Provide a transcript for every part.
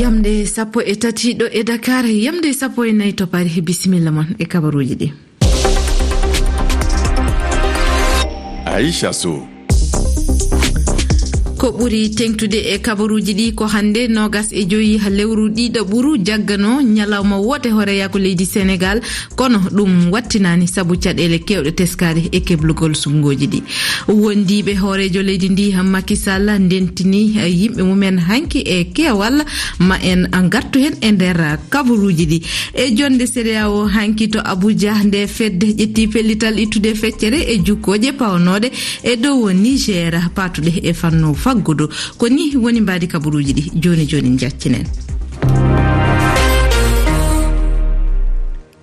yamde sappo e tati ɗo e dakar. Yamde sappo e nayi to pari bisimilla mon e kabaruji ɗi. Aicha sow. ko ɓuri tengtude e kabaruji ɗi ko hannde nogas e joyi lewru ɗiɗo ɓuru jaggano ñalawma wote hooreyaku leydi sénégal. Kono ɗum wattinani saabu caɗele kewɗe teskade e keblugol sungoji ɗi. Wondiɓe hoorejo leydi ndi makisall ndentini e, yimɓe mumen hanki e kewal ma en gartu hen e nder kabaruji ɗi. E jonde séréa o hanki to abuja nde fedde ƴetti pellital ittude feccere e jukkoje pawnoɗe e dow niger patuɗe e fannu fag faggudu ko ni woni mbaadi kabaruji ɗi joni joni jaccinen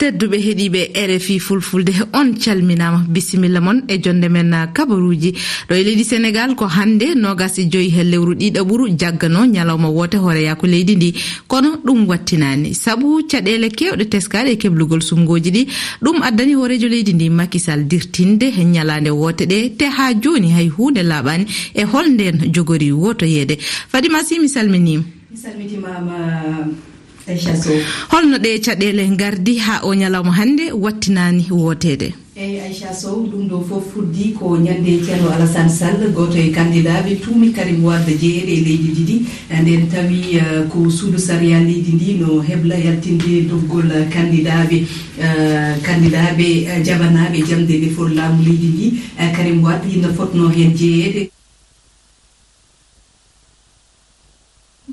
tedduɓe heeɗiɓe rfi fulfulde on calminama. Bisimilla moon e jonde men kabaruji. Ɗo e leydi sénégal ko hande nogas e joyi he lewru ɗiɗaɓuru jaggano ñalawma wote hooreyaku leydi ndi. Kono ɗum wattinani. Saabu caɗele kewɗe teskaɗe e keblugol sumgoji ɗi ɗum addani hoorejo leydi ndi makisal dirtinde he ñalade wote ɗe te ha joni hay hunde laaɓani e holnden jogori wotoyede. Fadima si mi salminima mi salmitimama holno ɗe caɗele gardi ha o ñalawma hannde wattinani wootede. Eyyi aicha sow ɗum ɗo fof fuddi ko ñande ceerno alassane sall goto e candidat ɓe tuumi karim wade jeeyeɗe e leydi ɗiɗi. Nden tawi euh, ko suudu saria leydi ndi no hebla yaltinde doggol candidat ɓe euh, candidat ɓe euh, jabanaɓe jamde ndefor laamu leydi ndi. Karim wade ina fotno hen jeeyeɗe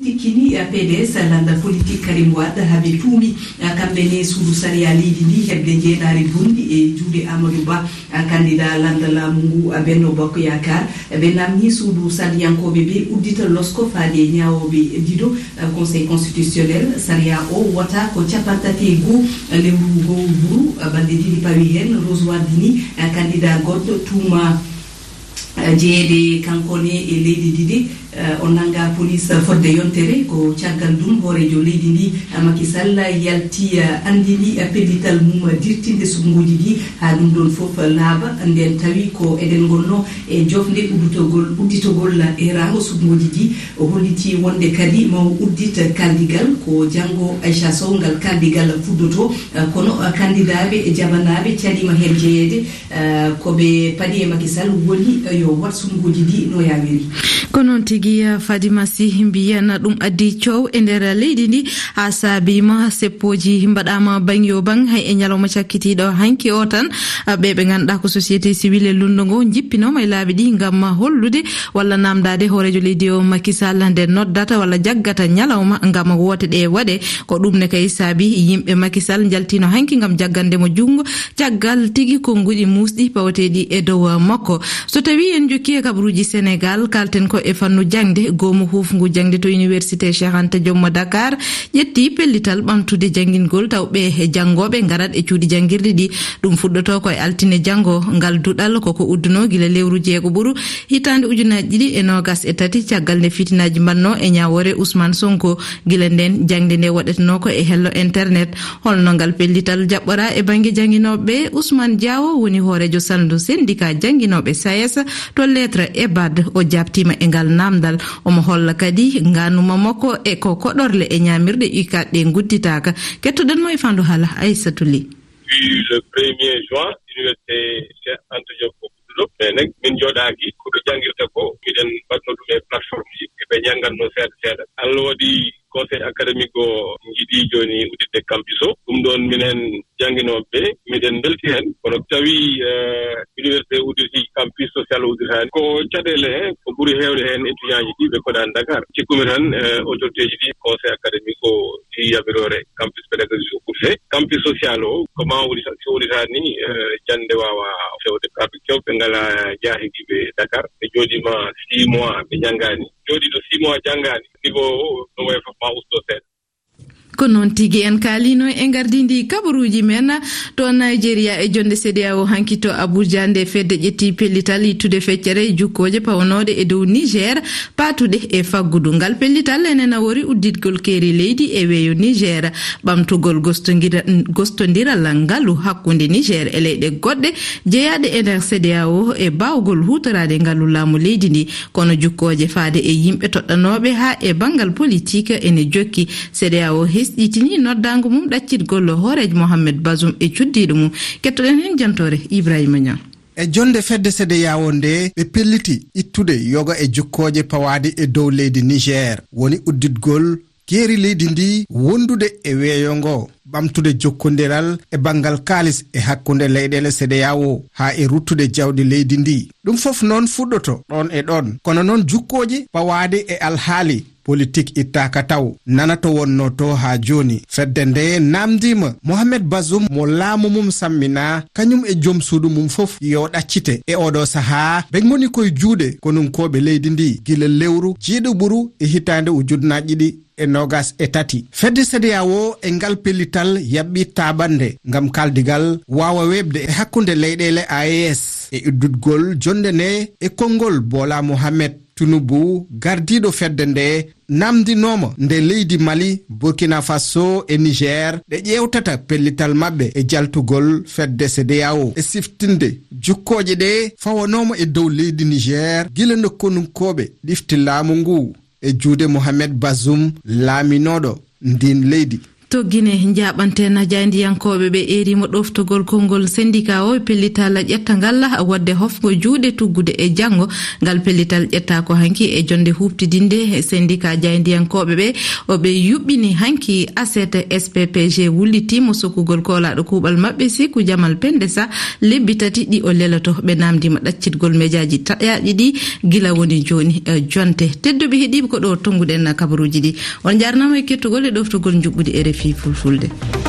dikkini eh, pds landal politique karim wadda haaɓe tuumi. Eh, kamɓe ne suudu saria leydi ndi heɓde jeenaare bonndi e juuɗe amadou ba eh, candidat landal laamu ngu benno bakko yakar ɓe namni suudu sadiyankoɓe ɓe uddita losko faade ñawoɓe diɗo conseil constitutionnel. Saria o wota ko capantati e goo lewru gow buru balɗe ɗiɗi pawi hen rose wardini candidat goɗɗo tuuma Eh, jeeyede kankone e leydi ɗiɗi. Eh, o nanga police fodde yontere ko caggal ɗum hoorejo leydi ndi eh, maky sall yalti andini pellital mum dirtinde sugungoji ɗi. Ha ɗum ɗon foof laaɓa nden tawi ko eɗen gonno e jofde udditogol udditogol erago sugungoji ɗi. O holliti wonde kadi mawo uddita kaldigal ko janggo aicha sow ngal kaldigal fuddoto. Kono kandidaɓe e jabanaɓe caɗima hen jeeyede koɓe paadi e maky sall woni yo dow wat sunguji ɗi no yawiri ko noon tigi eh, fadima sy mbiyana ɗum addi coow e nder leydi ndi. Ha saabima seppoji mbaɗama bang yo bang hay e ñalawma cakkitiɗo hanki o tan. Eh, ɓe ɓe ganduɗa ko société civil e lundo ngo jippinoma e laabi ɗi gam hollude walla namdade hoorejo leydi o makisal nde noddata walla jaggata ñalawma gam woteɗe waɗe. Ko ɗumne kay saabi yimɓe makisal jaltino hanki gam jaggandemo junggo caggal tigi konguɗi musɗi pawateɗi e dow makko. So tawi en jokki e kabaruji sénégal kalten ko e fannu jangde goomu hufngu jangde to université cheikh anta jomma dakar ƴetti pellital ɓamtude janngingol taw ɓe e janngoɓe garat e cuuɗi janngirɗe ɗi. Ɗum fuɗɗoto koye altine janngo ngal duɗal koko udduno gila lewru jeego ɓuru. Hitande ujunaji ɗiɗi e nogas e tati caggal nde fitinaji mbanno e ñawore ousmane sonko. Gila nden jangde nde waɗatno ko e hello internet. Holno ngal pellital jaɓɓora e banggue jangguinoɓeɓe ousmane diawo woni hoorejo saldu syndicat jangguinoɓe sayes to lettre ebad o jabtima e ngal namdal. Omo holla kadi ganuma makko e ko koɗorle e ñamirɗe ukat ɗe gudditaka kettoɗenmo e fandu haala aissatou ly. Le premier juin université cheikh anta diop ko gudduɗo mais nag min jooɗaaki koɓe ɗo ko miɗen mbatno ɗum e plateforme ji. Eɓe janngatno seeɗa seeɗa. Allah waɗi conseil académique o jiiɗi joni udditde campus o ɗum ɗon minen jannginooɓe miɗen belti hen. Kono tawii euh, campus social udirtaani ko caɗele he ko ɓuri heewde heen étudiant ji ɗi ɓe koɗani dakar. Cikkumi tan e, autorité ji ɗi conseil académique o ɗi yamirore campus pédagogie o ɓuri hee campus social o ko ma woni so wonitaa ni e, jannde waawa fewde kaaɓe kewɓe ngalaa jaahiɗiiɓe dakar. Ɓe jooɗima six mois ɓe janngaani. Jooɗiɗo six mois janngaani. Niveau no way fof ko noon tigi en kaalino e gardidi kabaruji men. To nigéria e jonde cdao hanki to abuja nde fedde ƴetti pellital ittude feccere e jukkoje pawnode e dow niger patuɗe e faggudu ngal pellital enena wori udditgol keeri leydi e weeyo niger. Ɓamtugol gostodiral ngalu hakkunde niger e leyɗe goɗɗe jeeyaɗe e nder cdao e bawgol hutorade ngalu laamu leydi ndi. Kono jukkoje faade e yimɓe toɗɗanoɓe ha e bangal politique ene jokki. Cdao ɗisɗitini noddago mum ɗaccitgollo hooreji mohammed basum e cuddiɗo mum. Kettoɗen hen jantore ibrahima niang. E jonde fedde sede yawo nde ɓe pelliti ittude yoga e jukkoje pawaadi e dow leydi niger. Woni udditgol geeri leydi ndi wondude e weeyo ngo ɓamtude jokkodiral e banngal kaalis e hakkunde leyɗele sedeyawo haa e ruttude jawɗi leydi ndi. Ɗum fof noon fuɗɗoto ɗon e ɗon. Kono noon jukkooje pawaade e alhaali politique ittaka taw. Nana to wonno to ha joni. Fedde nde namdima. Mohamed basum mo laamu mum sammina. Kañum e joom suudu mum fof yo ɗaccite. E oɗo saaha ɓe goni koye juuɗe konunkoɓe leydi ndi. Gila lewru jiiɗo ɓuru e hitande ujunnaji ɗiɗi e nogas e tati. Fedde sediyawo e ngal pellital yaɓɓi taɓande gam kaldigal wawa webde e hakkude leyɗele aes e, e uddudgol jonde nde e konngol bola mohamed tunubu gardiɗo fedde nde namdinoma nde leydi mali burkina faso e niger ɗe ƴewtata pellital maɓɓe e jaltugol fedde cdao e siftinde jukkoje ɗe fawanoma e dow leydi niger gila nokkonunkoɓe ɗifti laamu ngu. E juude mohamed basum laaminoɗo ndin leydi. to guine jaɓantena najadiyankoɓe ɓe erimo ɗoftogol konngol syndicat o pellitala ƴetta ngal wadde hofgo juuɗe tuggude e janngo. Ngal pellital ƴetta ko hanki e jonde huɓtidinde e syndicat jaydiyankoɓe ɓe. Oɓe yuɓɓini hanki aset sppg wullitimo sokkugol kolaɗo kuuɓal maɓɓe siku jamal pende sa lebbi tati ɗi o lelato ɓe namdima ɗaccitgol mejaji taƴaji ɗi. Gila woni joni e jonte tedduɓe heeɗiɓe ko ɗo tonguɗen kabaruji ɗi. On jarnama e kettugol e ɗoftugol juɓɓudi e refi. fi fulfulde.